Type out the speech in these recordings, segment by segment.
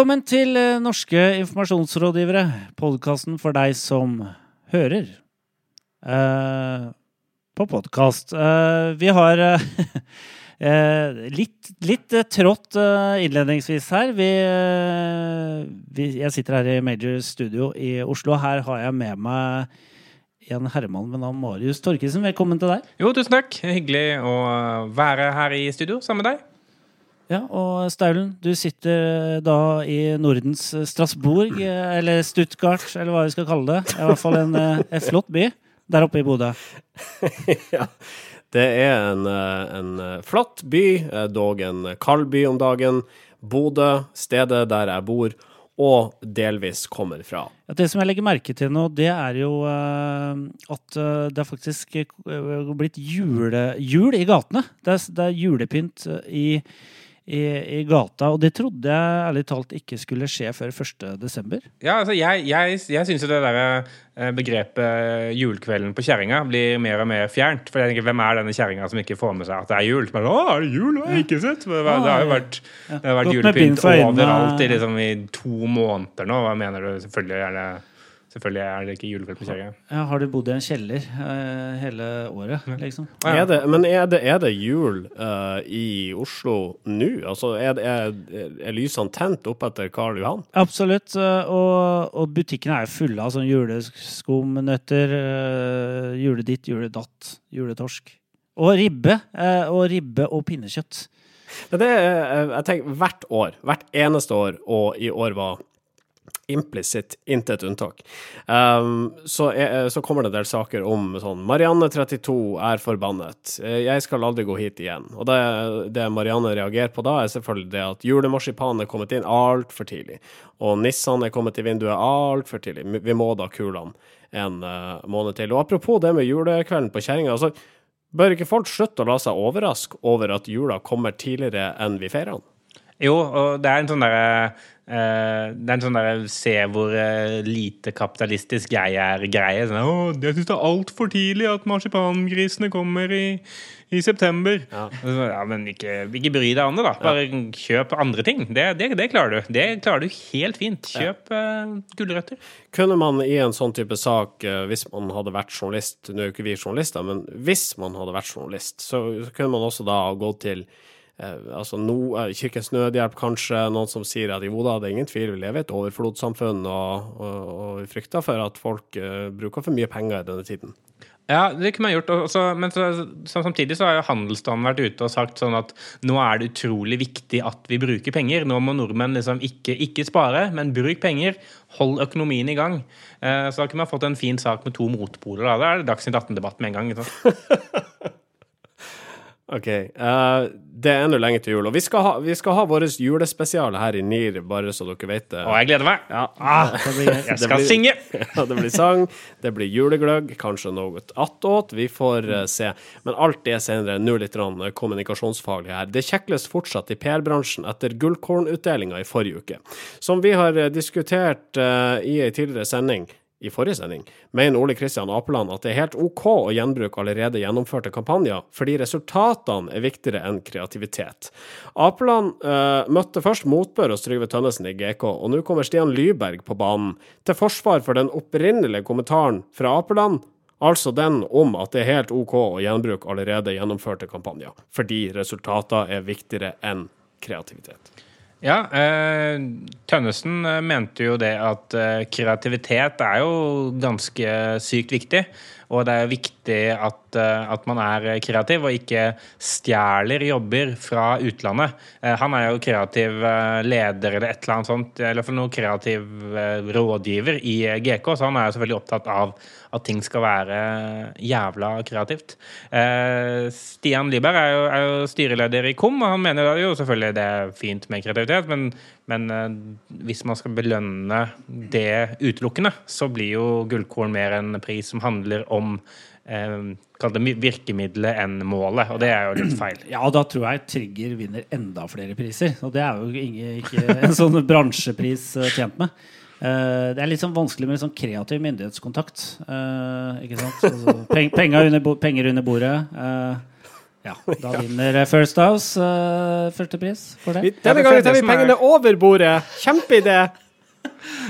Velkommen til eh, Norske informasjonsrådgivere, podkasten for deg som hører eh, på podkast. Eh, vi har eh, eh, litt, litt eh, trått innledningsvis her. Vi, vi, jeg sitter her i Major Studio i Oslo. Her har jeg med meg en herremann ved navn Marius Torkesen. Velkommen til deg. Jo, tusen takk. Hyggelig å være her i studio sammen med deg. Ja, og Staulen, du sitter da i Nordens Strasbourg, eh, eller Stuttgart, eller hva vi skal kalle det. I hvert fall en, eh, en flott by der oppe i Bodø. ja. Det er en, eh, en flott by, eh, dog en kald by om dagen. Bodø, stedet der jeg bor, og delvis kommer fra. Ja, det som jeg legger merke til nå, det er jo uh, at eh, det er faktisk eh, blitt jule, jul i gatene. Det er, det er julepynt eh, i, i, i gata, og det trodde jeg ærlig talt ikke skulle skje før 1. desember. Ja, altså, jeg, jeg, jeg syns jo det der eh, begrepet 'julekvelden på kjerringa' blir mer og mer fjernt. For jeg tenker, hvem er denne kjerringa som ikke får med seg at det er jul? Men, bare, Å, er det jul? Det har jeg ikke sett. Det, det har jo vært, det har vært julepynt overalt i, liksom, i to måneder nå. Hva mener du? Selvfølgelig er det, selvfølgelig er det ikke julekveld på kjerringa. Ja, har du bodd i en kjeller uh, hele året, liksom? Ja. Er det, men er det, er det jul uh, i Oslo nå? Altså, er, det- er, er lysene tent opp etter Karl Johan? Absolutt. eh, Og, og butikkene er fulle av sånne juleskumnøtter, Uh, juleditt, juledatt, juletorsk. Og ribbe. Og ribbe og pinnekjøtt. Men det er, jeg tenker, hvert år, hvert eneste år, og i år var implisitt intet unntak, um, så, er, så kommer det en del saker om sånn Marianne 32 er forbannet. Eh, Jeg skal aldri gå hit igjen. Og det, det Marianne reagerer på da, er selvfølgelig det at julemarsipanen er kommet inn altfor tidlig. Og nissene er kommet i vinduet altfor tidlig. Vi må da kulene en uh, måned til. Og apropos det med julekvelden på kjerringa. Altså, bør ikke folk slutte å la seg overraske over at jula kommer tidligere enn vi feirer den? Jo, og det er en sånn derre eh, Det er en sånn derre se hvor eh, lite kapitalistisk jeg er-greie. Sånn, jeg syns det er altfor tidlig at marsipangrisene kommer i, i september. Ja. Ja, men ikke, ikke bry deg om det, da. Bare kjøp andre ting. Det, det, det klarer du. Det klarer du helt fint. Kjøp eh, gulrøtter. Kunne man i en sånn type sak, eh, hvis man hadde vært journalist Nå er jo ikke vi journalister, men hvis man hadde vært journalist, så kunne man også da gå til eh, altså no, eh, Kirkens Nødhjelp, kanskje, noen som sier at jo da, det er ingen tvil, vi lever i et overflodssamfunn, og, og, og vi frykter for at folk uh, bruker for mye penger i denne tiden. Ja, det kunne man gjort. Også, men så, så, samtidig så har jo handelsstanden vært ute og sagt sånn at nå er det utrolig viktig at vi bruker penger. Nå må nordmenn liksom ikke, ikke spare, men bruk penger. Hold økonomien i gang. Eh, så da kunne man fått en fin sak med to motpoler. Da, da er det Dagsnytt 18-debatt med en gang. Sant? Ok, Uh, det er ennå lenge til jul, og vi skal ha, vi skal ha vår julespesial her i NIR, bare så dere vet det. Og jeg gleder meg. Ja, Ah, blir, Jeg skal blir- synge! Ja, det blir sang, det blir julegløgg, kanskje noe attåt. Vi får uh, se. Men alt det senere. Nå litt eh, kommunikasjonsfaglig her. Det kjekles fortsatt i PR-bransjen etter gullkornutdelinga i forrige uke. Som vi har diskutert uh, i ei tidligere sending, i forrige sending, mener Ole Kristian Apeland at det er helt OK å gjenbruke allerede gjennomførte kampanjer, fordi resultatene er viktigere enn kreativitet. Apeland eh, møtte først motbør hos Trygve Tønnesen i GK, og nå kommer Stian Lyberg på banen, til forsvar for den opprinnelige kommentaren fra Apeland, altså den om at det er helt OK å gjenbruke allerede gjennomførte kampanjer, fordi resultater er viktigere enn kreativitet. Ja, eh, Tønnesen eh, mente jo det at eh, kreativitet er jo ganske sykt viktig. Og det er viktig at, eh, at man er kreativ og ikke stjeler jobber fra utlandet. Eh, han er jo kreativ eh, leder eller et eller annet sånt, eller for noe kreativ rådgiver i GK, så han er jo selvfølgelig opptatt av at ting skal være jævla kreativt. Stian Liberg er jo, er jo styreleder i KOM, og han mener jo selvfølgelig det er fint med kreativitet, men, men hvis man skal belønne det utelukkende, så blir jo gullkorn mer en pris som handler om eh, virkemidlet enn målet, og det er jo litt feil. Ja, da tror jeg Trigger vinner enda flere priser. Og det er jo ikke, ikke en sånn bransjepris eh, tjent med. Uh, det er litt sånn vanskelig med sånn kreativ myndighetskontakt. Uh, ikke sant? Altså, peng, penger, under, bo- penger under bordet. Uh, Ja, da vinner First House uh, førstepris for det. Denne gangen tar vi pengene over bordet! Kjempeidé!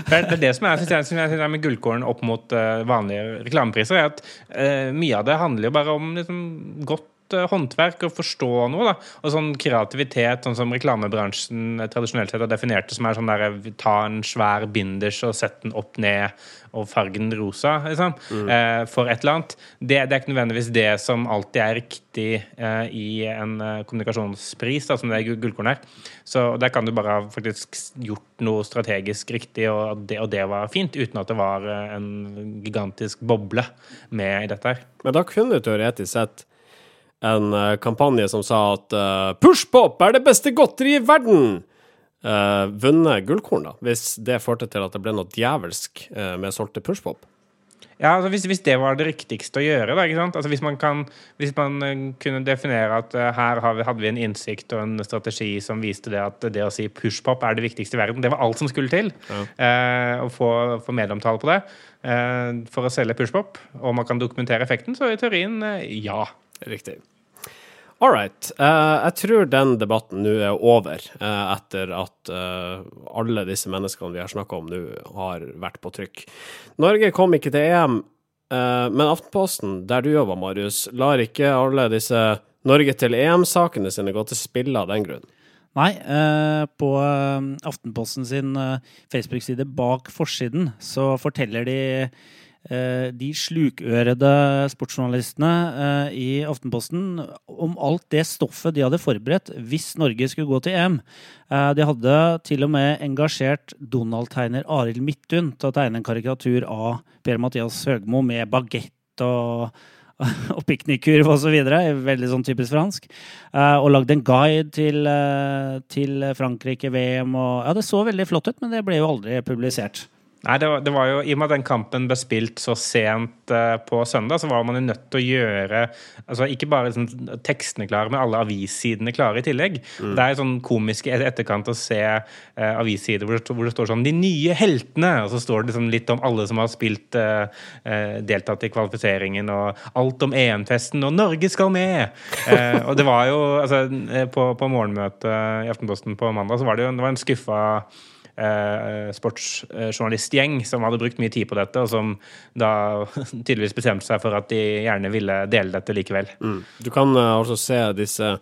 Det er, det er som er, jeg, synes jeg, med gullkålen opp mot uh, vanlige reklamepriser, er at uh, mye av det handler jo bare om liksom, godt uh, håndverk og forstå noe. da, Og sånn kreativitet, sånn som reklamebransjen tradisjonelt sett har definert det, som er sånn der ta en svær binders og sette den opp ned og fargen rosa, liksom, mm. eh, for et eller annet. Det, det, er ikke nødvendigvis det som alltid er riktig eh, i en eh, kommunikasjonspris, da, som det er gullkorn her. Så der kan du bare ha faktisk gjort noe strategisk riktig, og det, og det var fint, uten at det var eh, en gigantisk boble med i dette her. Men da kunne du teoretisk sett en uh, kampanje som sa at uh, pushpop er det beste godteri i verden! Uh, vunnet gullkorn, da, hvis det førte til at det ble noe djevelsk uh, med solgte pushpop? Ja, altså hvis, hvis, det var det riktigste å gjøre, da? Altså hvis man, kan, hvis man kunne definere at uh, her hadde vi en innsikt og en strategi som viste det at det å si pushpop er det viktigste i verden, det var alt som skulle til. Ja. å få, få medieomtale på det for å selge pushpop, og man kan dokumentere effekten, så i teorien ja. Riktig. All right. Uh, jeg tror den debatten nå er over, uh, etter at uh, alle disse menneskene vi har snakka om nå, har vært på trykk. Norge kom ikke til EM, men Aftenposten, der du jobber, Marius, lar ikke alle disse Norge til EM-sakene sine gå til spille av den grunn. Nei, på Aftenposten sin Facebook-side bak forsiden så forteller de de slukørede sportsjournalistene eh, i Aftenposten om alt det stoffet de hadde forberedt hvis Norge skulle gå til EM. Eh, de hadde til og med engasjert Donald-tegner Arild Midthun til å tegne en karikatur av Per-Mathias Høgmo med bagett og og piknikkurv osv. Veldig sånn typisk fransk. og lagde en guide til, til Frankrike-VM. Ja, det så veldig flott ut, men det ble jo aldri publisert. Nei, det var, det var, jo, I og med at den kampen ble spilt så sent uh, på søndag, så var man jo nødt til å gjøre altså Ikke bare liksom, tekstene klare, men alle avissidene klare i tillegg. Mm. Det er sånn komisk i etterkant å se uh, avissider hvor, hvor, det står sånn 'De nye heltene', og så står det liksom litt om alle som har spilt uh, deltatt i kvalifiseringen, og alt om EM-festen, og 'Norge skal med'! og det var jo altså, på, på morgenmøtet i Aftenposten på mandag, så var det jo det var en skuffa eh, sportsjournalistgjeng som hadde brukt mye tid på dette, og som da tydeligvis bestemte seg for at de gjerne ville dele dette likevel. Mm. Du kan uh, altså se disse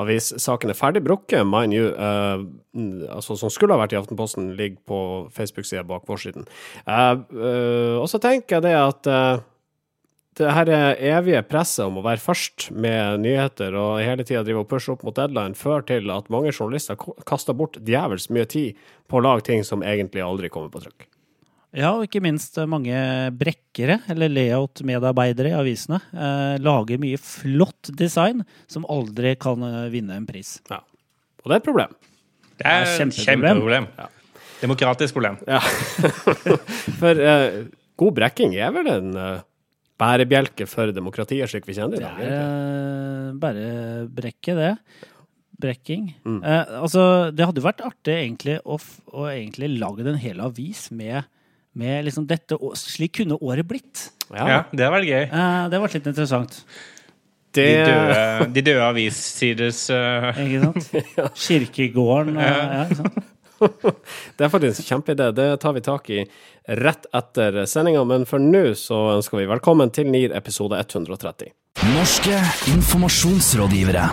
avissakene ferdig brukket, mind you, eh, altså som skulle ha vært i Aftenposten, ligger på Facebook-sida bak forsiden. Uh, uh, og så tenker jeg det at det her evige presset om å være først med nyheter og hele tida drive og pushe opp mot deadline, fører til at mange journalister kaster bort djevelsk mye tid på å lage ting som egentlig aldri kommer på trykk. Ja, og ikke minst mange brekkere, eller layout-medarbeidere i avisene, eh, lager mye flott design som aldri kan eh, vinne en pris. Ja, Og det er et problem. Det er et kjempeproblem. Ja. Demokratisk problem. Ja. For eh, god brekking er vel en uh, bærebjelke for demokratiet, slik vi kjenner det i dag? Det er bærebrekke, det. Brekking. Mm. Eh, altså, det hadde jo vært artig egentlig å, å egentlig lage en hel avis med, med liksom dette Slik kunne året blitt. Ja, ja det hadde vært gøy. Eh, det hadde vært litt interessant. Det... De døde, de døde avissiders uh... Ikke sant? Kirkegården og ja, ikke sant? det er faktisk en kjempeidé. Det tar vi tak i rett etter sendinga, men for nå så ønsker vi velkommen til NIR episode 130. Norske informasjonsrådgivere.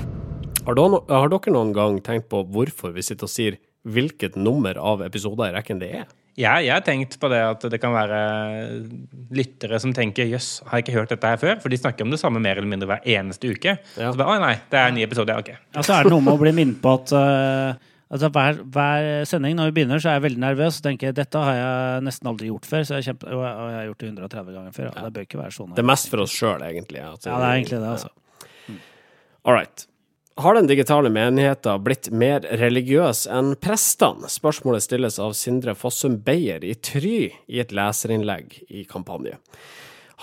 Har, dere, har dere noen gang tenkt på hvorfor vi sitter og sier hvilket nummer av episoder i rekken det er? Ja, jeg har tenkt på det at det kan være lyttere som tenker jøss, har jeg ikke hørt dette her før? For de snakker om det samme mer eller mindre hver eneste uke. Ja. Så bare, Å nei, det er en ny episode, ja, ok. Ja, så er det noe med å bli minnet på at uh Altså hver, hver, sending når vi begynner, så er jeg veldig nervøs og tenker dette har jeg nesten aldri gjort før. Så jeg kjempe, og jeg har gjort det 130 ganger før. Ja. Det bør ikke være sånn. Det er mest for oss sjøl, egentlig. Altså, ja, det er egentlig det, altså. Mm. All right. Har den digitale menigheten blitt mer religiøs enn prestene? Spørsmålet stilles av Sindre Fossum Beyer i Try i et leserinnlegg i kampanje.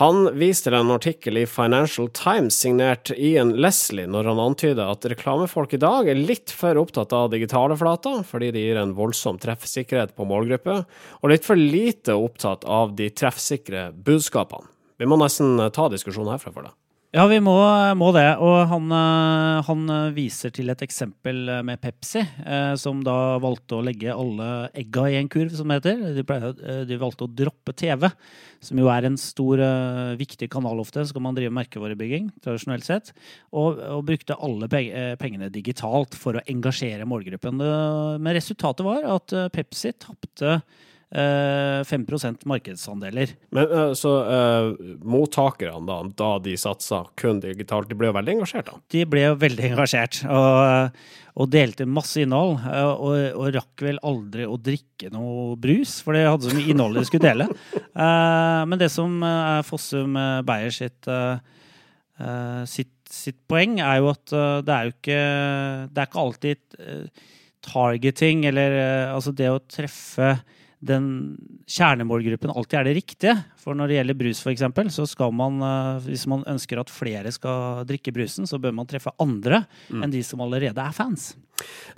Han viste til en artikkel i Financial Times signert Ian Leslie når han antyder at reklamefolk i dag er litt for opptatt av digitale flater, fordi de gir en voldsom treffsikkerhet på målgruppe, og litt for lite opptatt av de treffsikre budskapene. Vi må nesten ta diskusjonen herfra for deg. Ja, vi må, må det. Og han, eh, han, viser til et eksempel med Pepsi, eh, som da valgte å legge alle egga i en kurv, som det heter. De, ble, eh, de, valgte å droppe TV, som jo er en stor, viktig kanal ofte. Så kan man drive merkevarebygging, tradisjonelt sett. Og, og brukte alle pengene digitalt for å engasjere målgruppen. Men resultatet var at Pepsi tapte 5 eh, markedsandeler. Men eh, så uh, mottakerne, da, da de satsa kun digitalt, de ble jo veldig engasjert? da? De ble jo veldig engasjert, og, og delte masse innhold. Og, og, rakk vel aldri å drikke noe brus, for det hadde så mye innhold de skulle dele. uh, men det som er Fossum Beyer sitt, uh, sitt, sitt, poeng, er jo at det er jo ikke Det er ikke alltid targeting, eller altså det å treffe den kjernemålgruppen alltid er det riktige. For når det gjelder brus, f.eks., så skal man, eh, hvis man ønsker at flere skal drikke brusen, så bør man treffe andre mm. enn de som allerede er fans.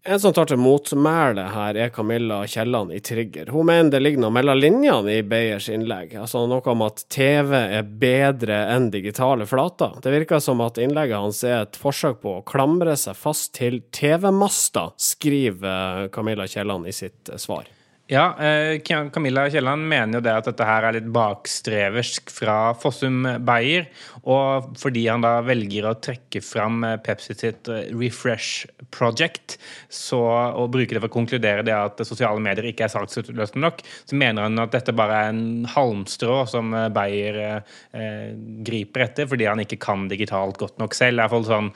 En som tar til motmæle her, er Camilla Kielland i Trigger. Hun mener det ligger noe mellom linjene i Beyers innlegg. Altså noe om at TV er bedre enn digitale flater. Det virker som at innlegget hans er et forsøk på å klamre seg fast til TV-masta, skriver Camilla Kielland i sitt svar. Ja, eh, Camilla Kielland mener jo det at dette her er litt bakstreversk fra Fossum Beyer. Og fordi han da velger å trekke fram eh, Pepsi sitt eh, Refresh Project så, og bruke det for å konkludere det at sosiale medier ikke er saksutløsende nok, så mener han at dette bare er en halmstrå som Beyer eh, griper etter fordi han ikke kan digitalt godt nok selv. Det er iallfall sånn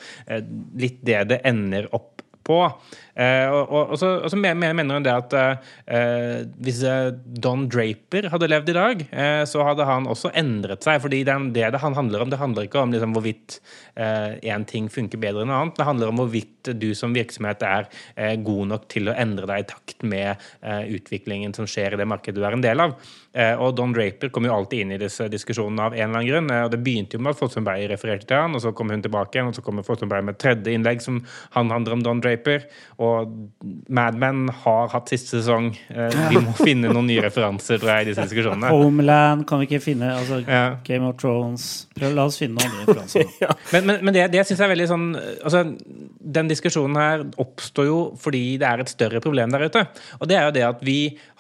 litt det det ender opp på. Eh, og, så, mener hun det at eh, hvis eh, Don Draper hadde levd i dag, eh, så hadde han også endret seg. fordi det, det det handler om. Det handler ikke om liksom, hvorvidt én eh, ting funker bedre enn noe annet. Det handler om hvorvidt du som virksomhet er eh, god nok til å endre deg i takt med utviklingen som skjer i det markedet du er en del av. og Don Draper kom jo alltid inn i disse diskusjonene av en eller annen grunn. og Det begynte jo med at Fossumberg refererte til han, og så kom hun tilbake igjen, og så kommer Fossumberg med et tredje innlegg som han handler om Don Draper. og og Mad Men har hatt siste sesong. Eh, vi må finne noen nye referanser tror jeg, i disse diskusjonene. Homeland kan vi ikke finne. altså ja. Game of Thrones. Prøv, la oss finne noen nye referanser. ja. Men, men, men, det, det syns jeg er veldig sånn altså, Den diskusjonen her oppstår jo fordi det er et større problem der ute. Og det er jo det at vi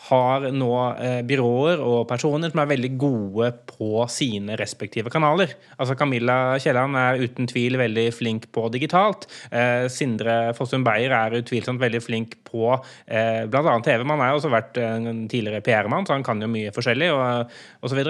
har nå eh, byråer og personer som er veldig gode på sine respektive kanaler. Altså Camilla Kielland er uten tvil veldig flink på digitalt. Eh, Sindre Fossum Beyer er utvilsomt veldig flink på eh, bl.a. TV. Man har jo også vært en tidligere PR-mann, så han kan jo mye forskjellig. og, osv.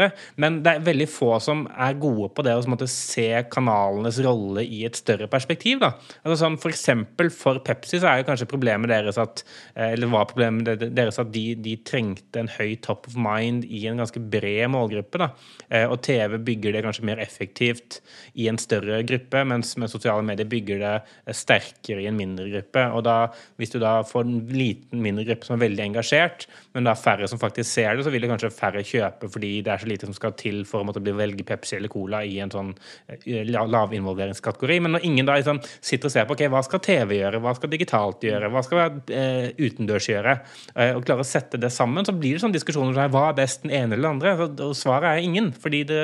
Men det er veldig få som er gode på det å se kanalenes rolle i et større perspektiv. Da. Altså sånn, for eksempel for Pepsi så er jo kanskje problemet deres at eh, eller var problemet deres at de, de trengte en høy top of mind i en ganske bred målgruppe. Da. Eh, og TV bygger det kanskje mer effektivt i en større gruppe, mens med sosiale medier bygger det eh, sterkere i en mindre gruppe. Og da, hvis du da får en liten, mindre gruppe som er veldig engasjert, men da færre som faktisk ser det, så vil det kanskje færre kjøpe fordi det er så lite som skal til for å måtte velge Pepsi eller Cola i en sånn lavinvolveringskategori. Men når ingen da liksom sitter og ser på ok, hva skal TV gjøre, hva skal digitalt gjøre, hva skal eh, utendørs gjøre, og klare å sette det sammen, så blir det sånne diskusjoner som hva er best, den ene eller den andre? Og svaret er ingen, fordi det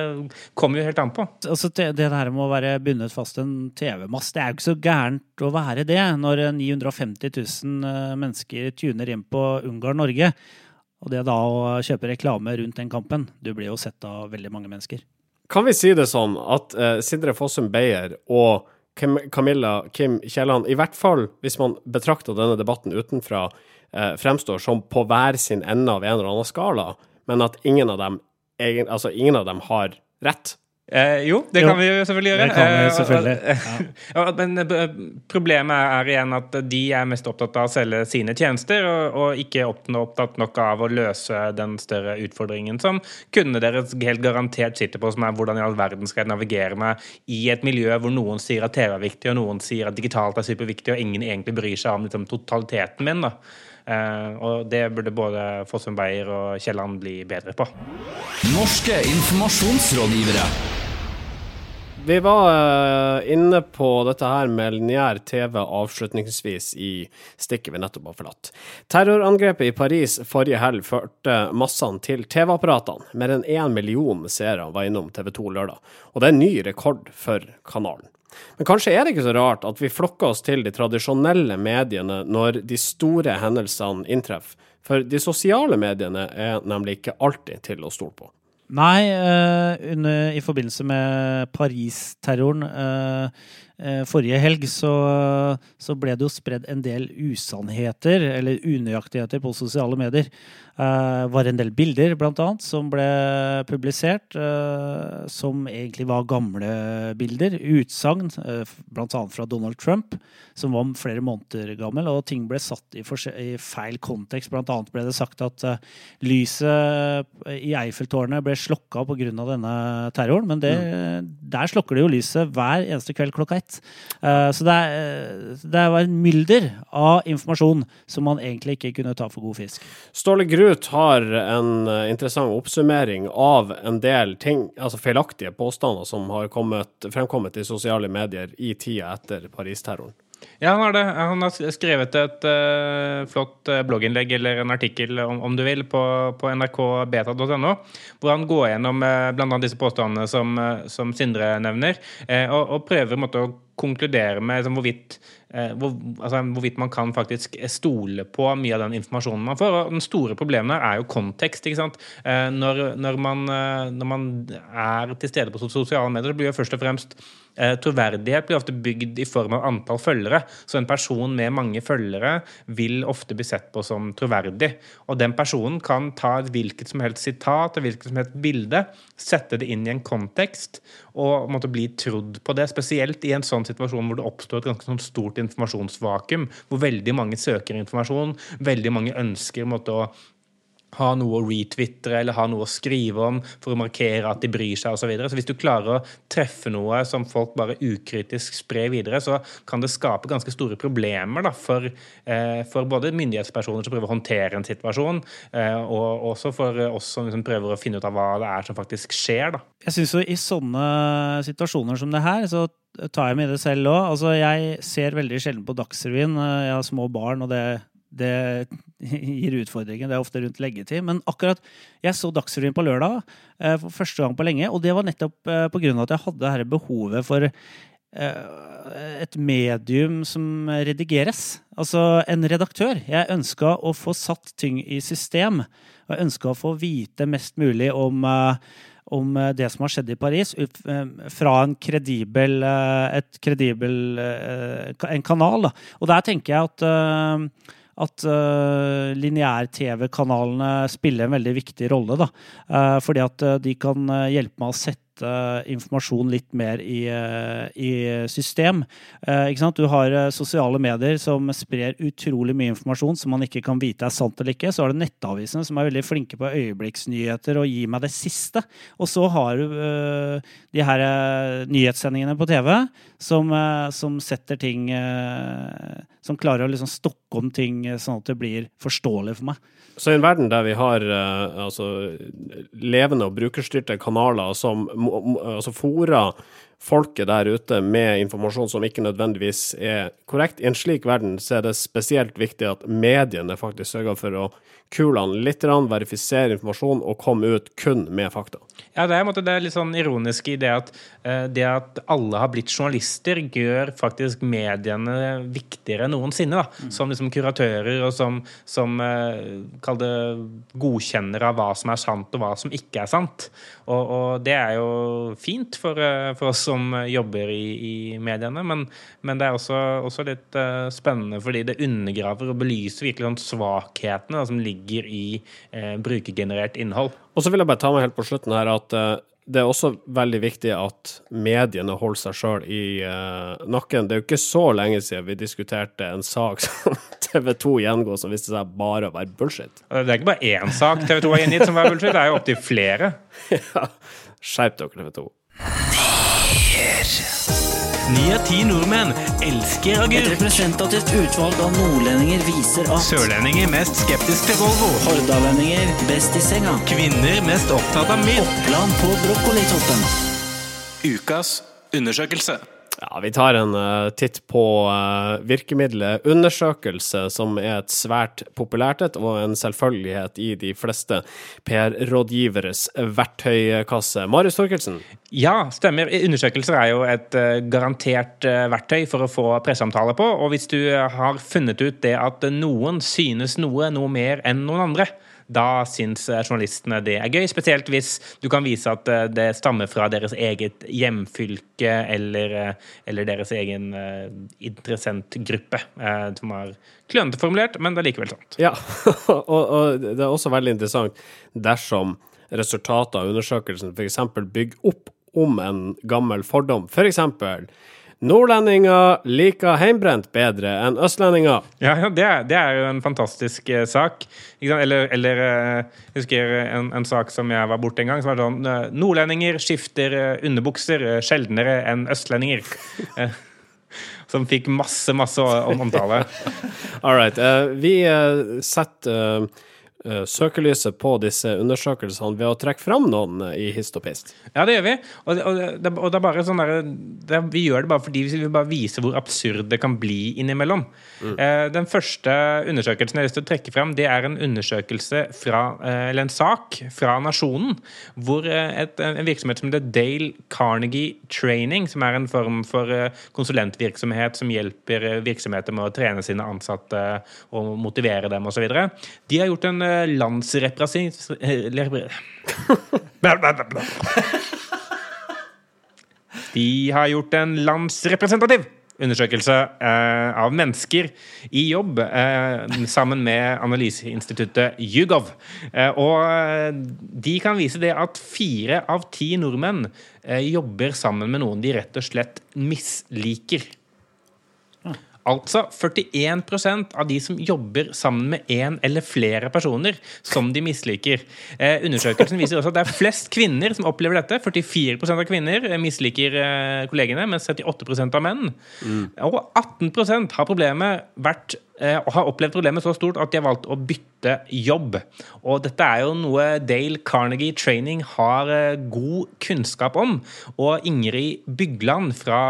kommer jo helt an på. Altså, det, det der med å være bundet fast en TV-mast, det er jo ikke så gærent å være det når 950 000 eh, mennesker tuner inn på Ungarn-Norge. Og det da å kjøpe reklame rundt den kampen, du blir jo sett av veldig mange mennesker. Kan vi si det sånn at eh, Sindre Fossum Beyer og Camilla Kim Kielland, i hvert fall hvis man betrakter denne debatten utenfra, eh, fremstår som på hver sin ende av en eller annen skala, men at ingen av dem, altså ingen av dem har rett. Eh, jo, det jo, kan vi jo selvfølgelig gjøre. Det kan vi eh, selvfølgelig. Ja. men eh, problemet er igjen at de er mest opptatt av å selge sine tjenester, og, og ikke opptatt nok av å løse den større utfordringen som kundene deres helt garantert sitter på, som er hvordan i all verden skal jeg navigere meg i et miljø hvor noen sier at TV er viktig, og noen sier at digitalt er superviktig, og ingen egentlig bryr seg om liksom, totaliteten min. da. Eh, og det burde både Fossum Beyer og Kielland bli bedre på. Norske informasjonsrådgivere. Vi var eh, inne på dette her med lineær TV avslutningsvis i stikket vi nettopp har forlatt. Terrorangrepet i Paris forrige helg førte massene til TV-apparatene. Mer enn én million seere var innom TV 2 lørdag, og det er en ny rekord for kanalen. Men kanskje er det ikke så rart at vi flokker oss til de tradisjonelle mediene når de store hendelsene inntreffer, for de sosiale mediene er nemlig ikke alltid til å stole på. Nei, uh, under, i forbindelse med Paris-terroren uh, uh, forrige helg, så, så, ble det jo spredd en del usannheter, eller unøyaktigheter, på sosiale medier. Uh, var en del bilder, blant annet, som ble publisert, uh, som egentlig var gamle bilder. Utsagn, uh, bl.a. fra Donald Trump, som var flere måneder gammel. Og ting ble satt i, i feil kontekst. Blant annet ble det sagt at lyset i Eiffeltårnet ble slokka pga. denne terroren. Men det, mm. der slokker det jo lyset hver eneste kveld klokka ett. så det, er, det var en mylder av informasjon som man egentlig ikke kunne ta for god fisk. Ståle Gru Ruth har en eh, interessant oppsummering av en del ting, altså feilaktige påstander som har kommet, fremkommet i sosiale medier i tida etter Paris-terroren. Ja, han har det. Han har skrevet et uh, flott eh, blogginnlegg eller en artikkel, om, om du vil, på, på nrkbeta.no, hvor han går gjennom uh, bl.a. disse påstandene som, som Sindre nevner, uh, og, og, prøver måtte, å konkludere med liksom, hvorvidt, hvor, altså, hvorvidt, man kan faktisk stole på mye av den informasjonen man får. Og den store problemet er jo kontekst. ikke sant? Når, når, man, når man er til stede på sosiale medier, så blir jo først og fremst Eh, troverdighet blir ofte bygd i form av antall følgere. Så en person med mange følgere vil ofte bli sett på som troverdig. Og den personen kan ta et hvilket som helst sitat og hvilket som helst bilde, sette det inn i en kontekst og måtte bli trodd på det. Spesielt i en sånn situasjon hvor det oppstår et ganske sånn stort informasjonsvakuum, hvor veldig mange søker informasjon, veldig mange ønsker måtte, å ha noe å retwitre eller ha noe å skrive om for å markere at de bryr seg osv. Så, videre. så hvis du klarer å treffe noe som folk bare ukritisk sprer videre, så kan det skape ganske store problemer da, for, eh, for, både myndighetspersoner som prøver å håndtere en situasjon, eh, og også for oss som liksom prøver å finne ut av hva det er som faktisk skjer. Da. Jeg synes jo I sånne situasjoner som det her, så tar jeg med det selv òg. Altså, jeg ser veldig sjelden på Dagsrevyen. Jeg har små barn, og det det gir utfordringer. Det er ofte rundt leggetid. Men akkurat Jeg så Dagsrevyen på lørdag eh, for første gang på lenge, og det var nettopp eh, pga. at jeg hadde dette behovet for eh, et medium som redigeres. Altså en redaktør. Jeg ønska å få satt ting i system. Og jeg ønska å få vite mest mulig om om det som har skjedd i Paris, fra en kredibel, et kredibel en kanal. Da. Og der tenker jeg at at uh, lineær-TV-kanalene spiller en veldig viktig rolle. Da. Uh, fordi at uh, de kan hjelpe meg å sette informasjon litt mer i, i system. Du har sosiale medier som sprer utrolig mye informasjon som man ikke kan vite er sant eller ikke. Så har du nettavisene som er veldig flinke på øyeblikksnyheter og gir meg det siste. Og så har du de her nyhetssendingene på TV som, som setter ting som klarer å liksom stokke om ting eh, sånn at det blir forståelig for meg. Så i en verden der vi har uh, altså, levende og brukerstyrte kanaler som altså, fòrer folket der ute med informasjon som ikke nødvendigvis er korrekt, i en slik verden så er det spesielt viktig at mediene faktisk sørger for å kule han litt, verifisere informasjon og komme ut kun med fakta. Ja, det er, det er litt sånn ironisk i det at uh, det at alle har blitt journalister, gjør faktisk mediene viktigere enn noensinne. da, mm. Som liksom kuratører og som, som uh, godkjennere av hva som er sant og hva som ikke er sant. Og, og det er jo fint for, uh, for, oss som jobber i, i mediene, men, men, det er også, også litt spennende fordi det undergraver og belyser virkelig sånn svakhetene da, som ligger i uh, brukergenerert innhold. Og så vil jeg bare ta meg helt på slutten her at uh, det er også veldig viktig at mediene holder seg sjøl i uh, nakken. Det er jo ikke så lenge siden vi diskuterte en sak som TV 2 gjengår, som viste seg bare å være bullshit. Det er ikke bare én sak TV 2 har gjengitt som er bullshit, det er jo opptil flere. ja. Skjerp dere, TV 2. Ni av ti nordmenn elsker agurk. Et representativt utvalg av nordlendinger viser at Sørlendinger mest skeptisk til Volvo. Hordalendinger best i senga. Kvinner mest opptatt av mild. Oppland på brokkolitoppen. Ukas Undersøkelse. Ja, Vi tar en uh, titt på uh, virkemiddelet undersøkelse, som er et svært populært et, og en selvfølgelighet i de fleste PR-rådgiveres verktøykasse. Marius Torkelsen? Ja, stemmer. Undersøkelser er jo et uh, garantert eh, verktøy for å få presseomtale på. Og hvis du har funnet ut det at noen synes noe noe mer enn noen andre, da syns eh, journalistene det er gøy. Spesielt hvis du kan vise at eh, det stammer fra deres eget hjemfylke eller, eh, eller deres egen interessentgruppe, som er klønete formulert, men det er likevel sant. Ja, og, og det er også veldig interessant dersom resultatet av undersøkelsen f.eks. bygger opp om en gammel fordom. For eksempel Nordlendinger liker heimbrent bedre enn østlendinger. Ja, det, er, det, er, jo en fantastisk eh, sak. Eller, eller eh, jeg husker en, en, sak som jeg var borte en gang, som var sånn eh, Nordlendinger skifter eh, underbukser eh, sjeldnere enn østlendinger. som fikk masse, masse omtale. All right. vi setter søkelyset på disse undersøkelsene ved å trekke fram noen uh, i hist og pist. Ja, det gjør vi. Og, og, det, og det, er bare sånn der, det, Vi gjør det bare fordi vi vil bare vise hvor absurd det kan bli innimellom. Mm. Eh, den første undersøkelsen jeg har lyst til å trekke fram, det er en undersøkelse fra, eller en sak fra Nasjonen, hvor et, en virksomhet som heter Dale Carnegie Training, som er en form for konsulentvirksomhet som hjelper virksomheter med å trene sine ansatte og motivere dem osv., de har gjort en landsrepresentativ De har gjort en landsrepresentativ undersøkelse eh, av mennesker i jobb eh, sammen med analyseinstituttet Hugov. Eh, og de kan vise det at fire av ti nordmenn eh, jobber sammen med noen de rett og slett misliker. Altså 41% av de som jobber sammen med én eller flere personer som de misliker. Eh, undersøkelsen viser også at det er flest kvinner som opplever dette. 44% av kvinner eh, misliker eh, kollegene, mens 78 av menn. Mm. Og 18% har problemet vært og har opplevd problemet så stort at de har valgt å bytte jobb. Og dette er jo noe Dale Carnegie Training har eh, god kunnskap om. Og Ingrid Bygland fra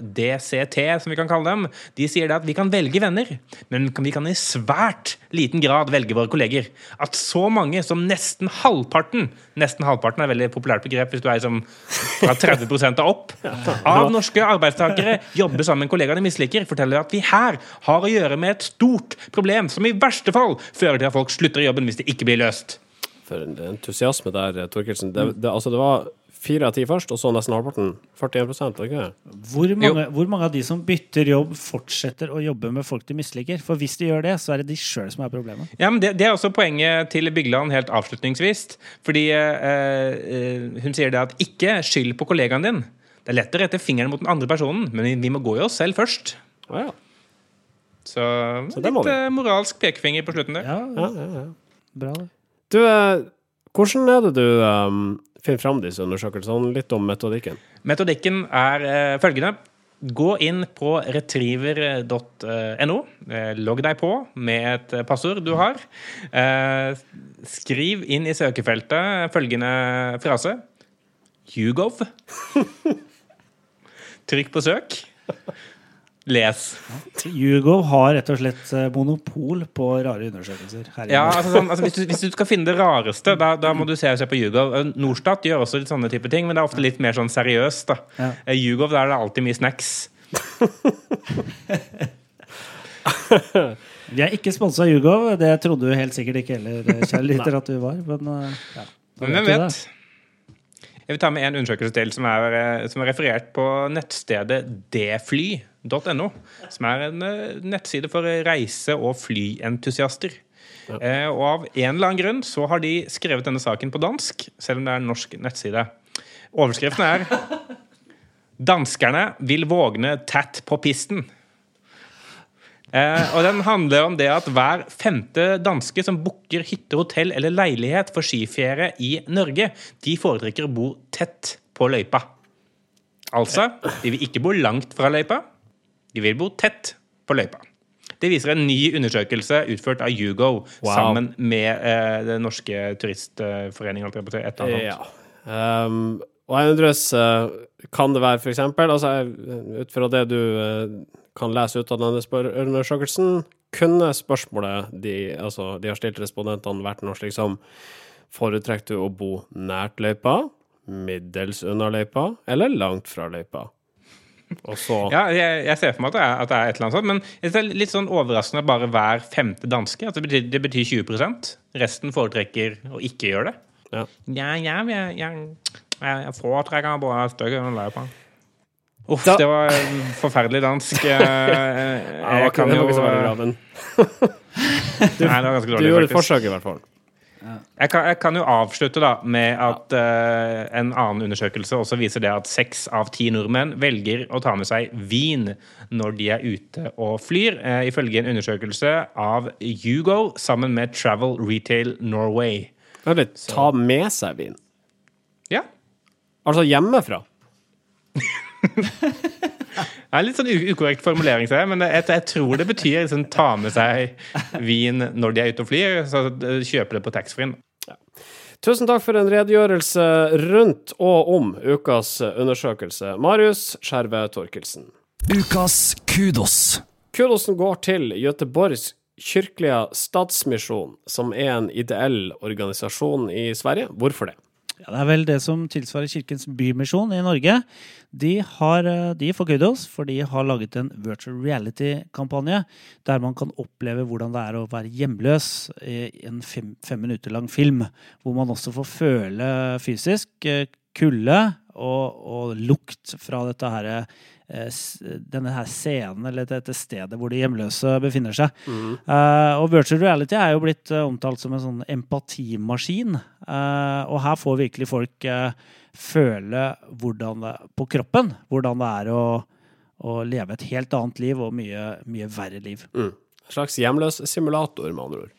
DCT, som vi kan kalle dem, de sier det at vi kan velge venner, men vi kan i svært liten grad velge våre kolleger. At så mange som nesten halvparten Nesten halvparten er et veldig populært begrep hvis du er som fra 30 og opp av norske arbeidstakere jobber sammen med kollegaer de misliker, forteller at vi her har å gjøre med et stort problem som i verste fall fører til at folk slutter i jobben hvis det ikke blir løst. For en entusiasme der, Torkelsen. Det, det, altså det var fire av ti først, og så nesten halvparten. 41 ikke? Hvor mange, hvor mange av de som bytter jobb, fortsetter å jobbe med folk de misliker? For hvis de gjør det, så er det de sjøl som er problemet. Ja, men det, det, er også poenget til Bygland helt avslutningsvis. Fordi eh, eh, hun sier det at ikke skyld på kollegaen din. Det er lett å rette fingeren mot den andre personen, men vi må gå i oss selv først. Oh, ja. Så, så litt uh, moralsk pekefinger på slutten der. Ja, ja, ja. Bra, det. Du, uh, hvordan er det du um, finner fram disse undersøkelsene? Litt om metodikken. Metodikken er uh, følgende. Gå inn på retriever.no. Logg deg på med et passord du har. Skriv inn i søkefeltet følgende frase. Hugov. Trykk på søk. Les. Hugo har rett og slett eh, monopol på rare undersøkelser. ja, altså, sånn, altså, hvis, du, hvis, du, skal finne det rareste, da, da må du se, se på Hugo. Norstat gjør også litt sånne type ting, men det er ofte litt mer sånn seriøst. da. Ja. Hugo, eh, der er det alltid mye snacks. Vi er ikke sponsa av Hugo. Det trodde du helt sikkert ikke heller, eh, kjære lytter, at du var. Men, ja, men hvem vet? Jeg vil ta med en undersøkelse til som er, eh, som er referert på nettstedet dfly.no. Som er en eh, nettside for reise- og flyentusiaster. Ja. Eh, og av en eller annen grunn så har de skrevet denne saken på dansk, selv om det er en norsk nettside. Overskriften er 'Danskerne vil vågne tett på pisten'. Eh, og den handler om det at hver femte danske som booker hytte, hotell eller leilighet for skiferie i Norge, de foretrekker å bo tett på løypa. Altså, de vil ikke bo langt fra løypa, de vil bo tett på løypa. Det viser en ny undersøkelse utført av Hugo wow. sammen med eh, Den norske turistforeningen. Ja. Um, og jeg undres, eh, kan det være eksempel, altså ut fra det du eh, kan lese ut av denne undersøkelsen, kunne spørsmålet de, altså, de har stilt respondentene vært noe slik som Foretrekker du å bo nært løypa, middels unna løypa eller langt fra løypa? Og så Ja, jeg, jeg ser for meg at det, er, at det er et eller annet sånt, men det er litt sånn overraskende at bare hver femte danske. At det betyr, det betyr 20% Resten foretrekker å ikke gjøre det. Ja. Ja, jeg, ja, ja jeg foretrekker bare stygge løyper. Uff, Da- det var forferdelig dansk. Jeg, jeg, Jeg kan jo Nei, det var ganske du gjorde et forsøk, i hvert fall. Jeg kan, jeg kan jo avslutte da med at uh, en annen undersøkelse også viser det at seks av ti nordmenn velger å ta med seg vin når de er ute og flyr, uh, ifølge en undersøkelse av Hugo sammen med Travel Retail Norway. Litt, ta med seg vin. Ja. Altså hjemmefra. Det er litt sånn ukorrekt formulering, ser jeg, men jeg, jeg tror det betyr liksom, ta med seg vin når de er ute og flyr. Så eh, kjøpe det på taxfree-en. Tusen takk for en redegjørelse rundt og om ukas undersøkelse. Marius Skjerve Torkelsen. Ukas kudos. Kudosen går til Göteborgs kirkelige statsmisjon, som er en ideell organisasjon i Sverige. Hvorfor det? Ja, det er vel det som tilsvarer Kirkens Bymisjon i Norge. De, har, eh, de får kudos, for de har laget en virtual reality-kampanje der man kan oppleve hvordan det er å være hjemløs i en fem, fem minutter lang film. Hvor man også får føle fysisk eh, kulde og, og lukt fra dette her, eh, denne her scenen eller dette stedet hvor de hjemløse befinner seg. Eh, og virtual reality er jo blitt eh, omtalt som en sånn empatimaskin. Uh, og her får virkelig folk uh, føle hvordan det, på kroppen hvordan det er å, å leve et helt annet liv og mye, mye verre liv. En slags hjemløs simulator, med andre ord.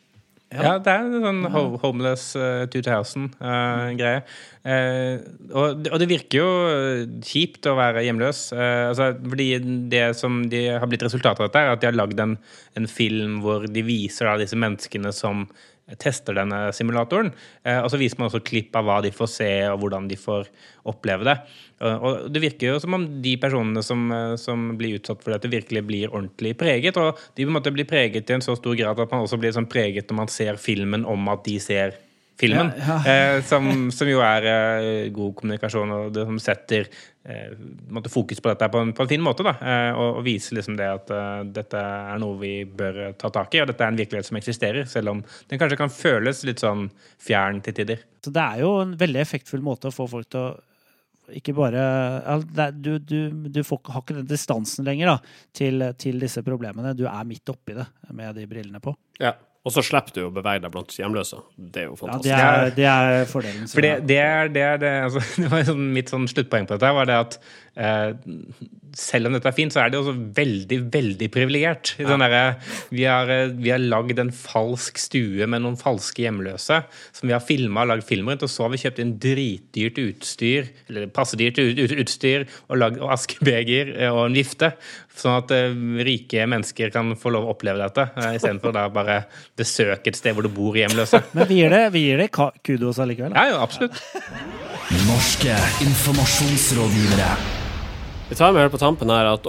Ja, det er en sånn ho- Homeless uh, 2000-greie. Eh, og, det- og det virker jo eh, kjipt å være hjemløs. eh, altså, fordi det som de har blitt resultatet av dette, er at de har lagd en, en film hvor de viser da, disse menneskene som tester denne simulatoren. Eh, og så viser man også klipp av hva de får se, og hvordan de får oppleve det. Og, og det virker jo som om de personene som, eh, som blir utsatt for dette, virkelig blir ordentlig preget. Og de på en måte blir preget i en så stor grad at man også blir sånn preget når man ser filmen om at de ser filmen. Eh, som, som jo er eh, god kommunikasjon, og det som setter eh, på fokus på dette på en, på en fin måte. Da, eh, og, og vise liksom det at eh, dette er noe vi bør ta tak i, og dette er en virkelighet som eksisterer, selv om den kanskje kan føles litt sånn fjern til tider. Så det er jo en veldig effektfull måte å få folk til å ikke bare ja, Du, du, du får, har ikke den distansen lenger da, til, til disse problemene. Du er midt oppi det med de brillene på. Ja. Og så slipper du å bevege deg blant hjemløse. Det er jo Ja, fantastisk. det, er, det er fordelen. For det, det er det, er det, altså, det var sånn, Mitt sånn sluttpoeng på dette var det at eh, selv om dette er fint, så er det også veldig, veldig privilegert. Ja. vi har, eh, vi har lagd en falsk stue med noen falske hjemløse som vi har filma og lagd film rundt, og så har vi kjøpt inn dritdyrt utstyr, eller passedyrt ut, ut, utstyr, og, og askebeger eh, og en vifte, sånn at eh, rike mennesker kan få lov å oppleve dette, uh, istedenfor da bare besøke et sted hvor det bor hjemløse. Men vi gir det, vi gir det kudos allikevel. da. Ja, jo, absolutt. Norske informasjonsrådgivere. Vi tar med helt på tampen her at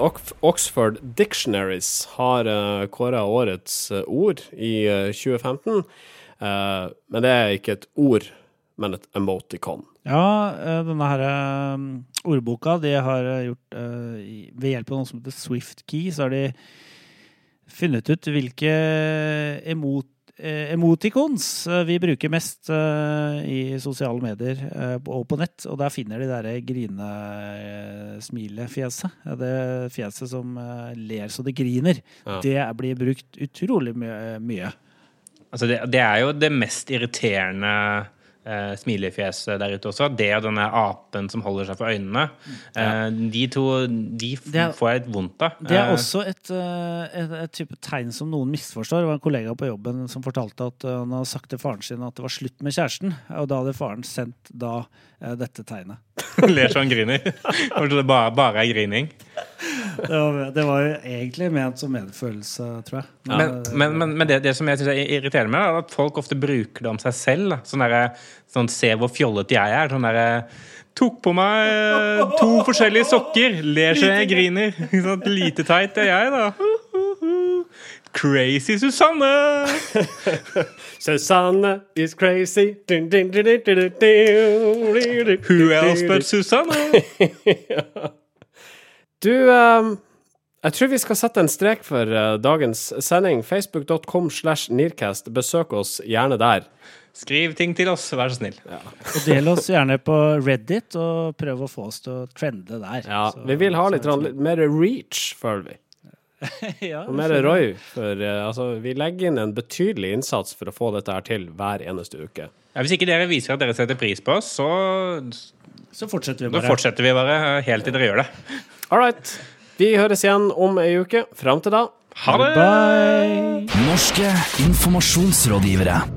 Oxford Dictionaries har uh, kåra årets eh, ord i eh, 2015. Eh, men det er ikke et ord, men et emoticon. Ja, eh, denne her eh, ordboka de har eh, gjort Ved hjelp av noe som heter Swift Key, så har de funnet ut hvilke emot, emoticons vi bruker mest i sosiale medier og på nett. Og der finner de derre grine-smilefjeset. Det fjeset som ler så det griner. Ja. Det blir brukt utrolig mye. Altså det, det er jo det mest irriterende eh, smilefjeset der ute også. Det og denne apen som holder seg for øynene. Eh, de to de er- får jeg litt vondt av. Det er Eh, også et, eh, et, et type tegn som noen misforstår. Det var en kollega på jobben som fortalte at han hadde sagt til faren sin at det var slutt med kjæresten. Og da hadde faren sendt da dette tegnet. ler så han griner. Kanskje det bare, bare er grining. Det var, det var jo egentlig ment som medfølelse, tror jeg. Men, men, men, men det, det som jeg synes er irriterende med er at folk ofte bruker det om seg selv. da. Sånn derre sånn, Se hvor fjollete jeg er. Sånn derre Tok på meg eh, to forskjellige sokker. Ler så jeg griner. Sånn. Lite teit er jeg, da. Crazy Susanne! Susanne is crazy. Dun, dun, dun, dun, dun, dun, dun. Who else but Susanne? Du, ehm, jeg tror vi skal sette en strek for eh, dagens sending. Facebook.com slash Nearcast. Besøk oss gjerne der. Skriv ting til oss, vær så snill. Og del oss gjerne på Reddit, og prøv å få oss til å trende der. Ja, Så- vi vil ha litt, litt mer reach, føler vi. ja, Og mer Roy. For eh, altså, vi legger inn en betydelig innsats for å få dette her til hver eneste uke. Ja, hvis ikke dere viser at dere setter pris på oss, så Så fortsetter vi da bare. fortsetter vi bare helt til dere gjør det. All right. Vi høres igjen om ei uke. Fram til da. Ha det! Bye! Norske informasjonsrådgivere.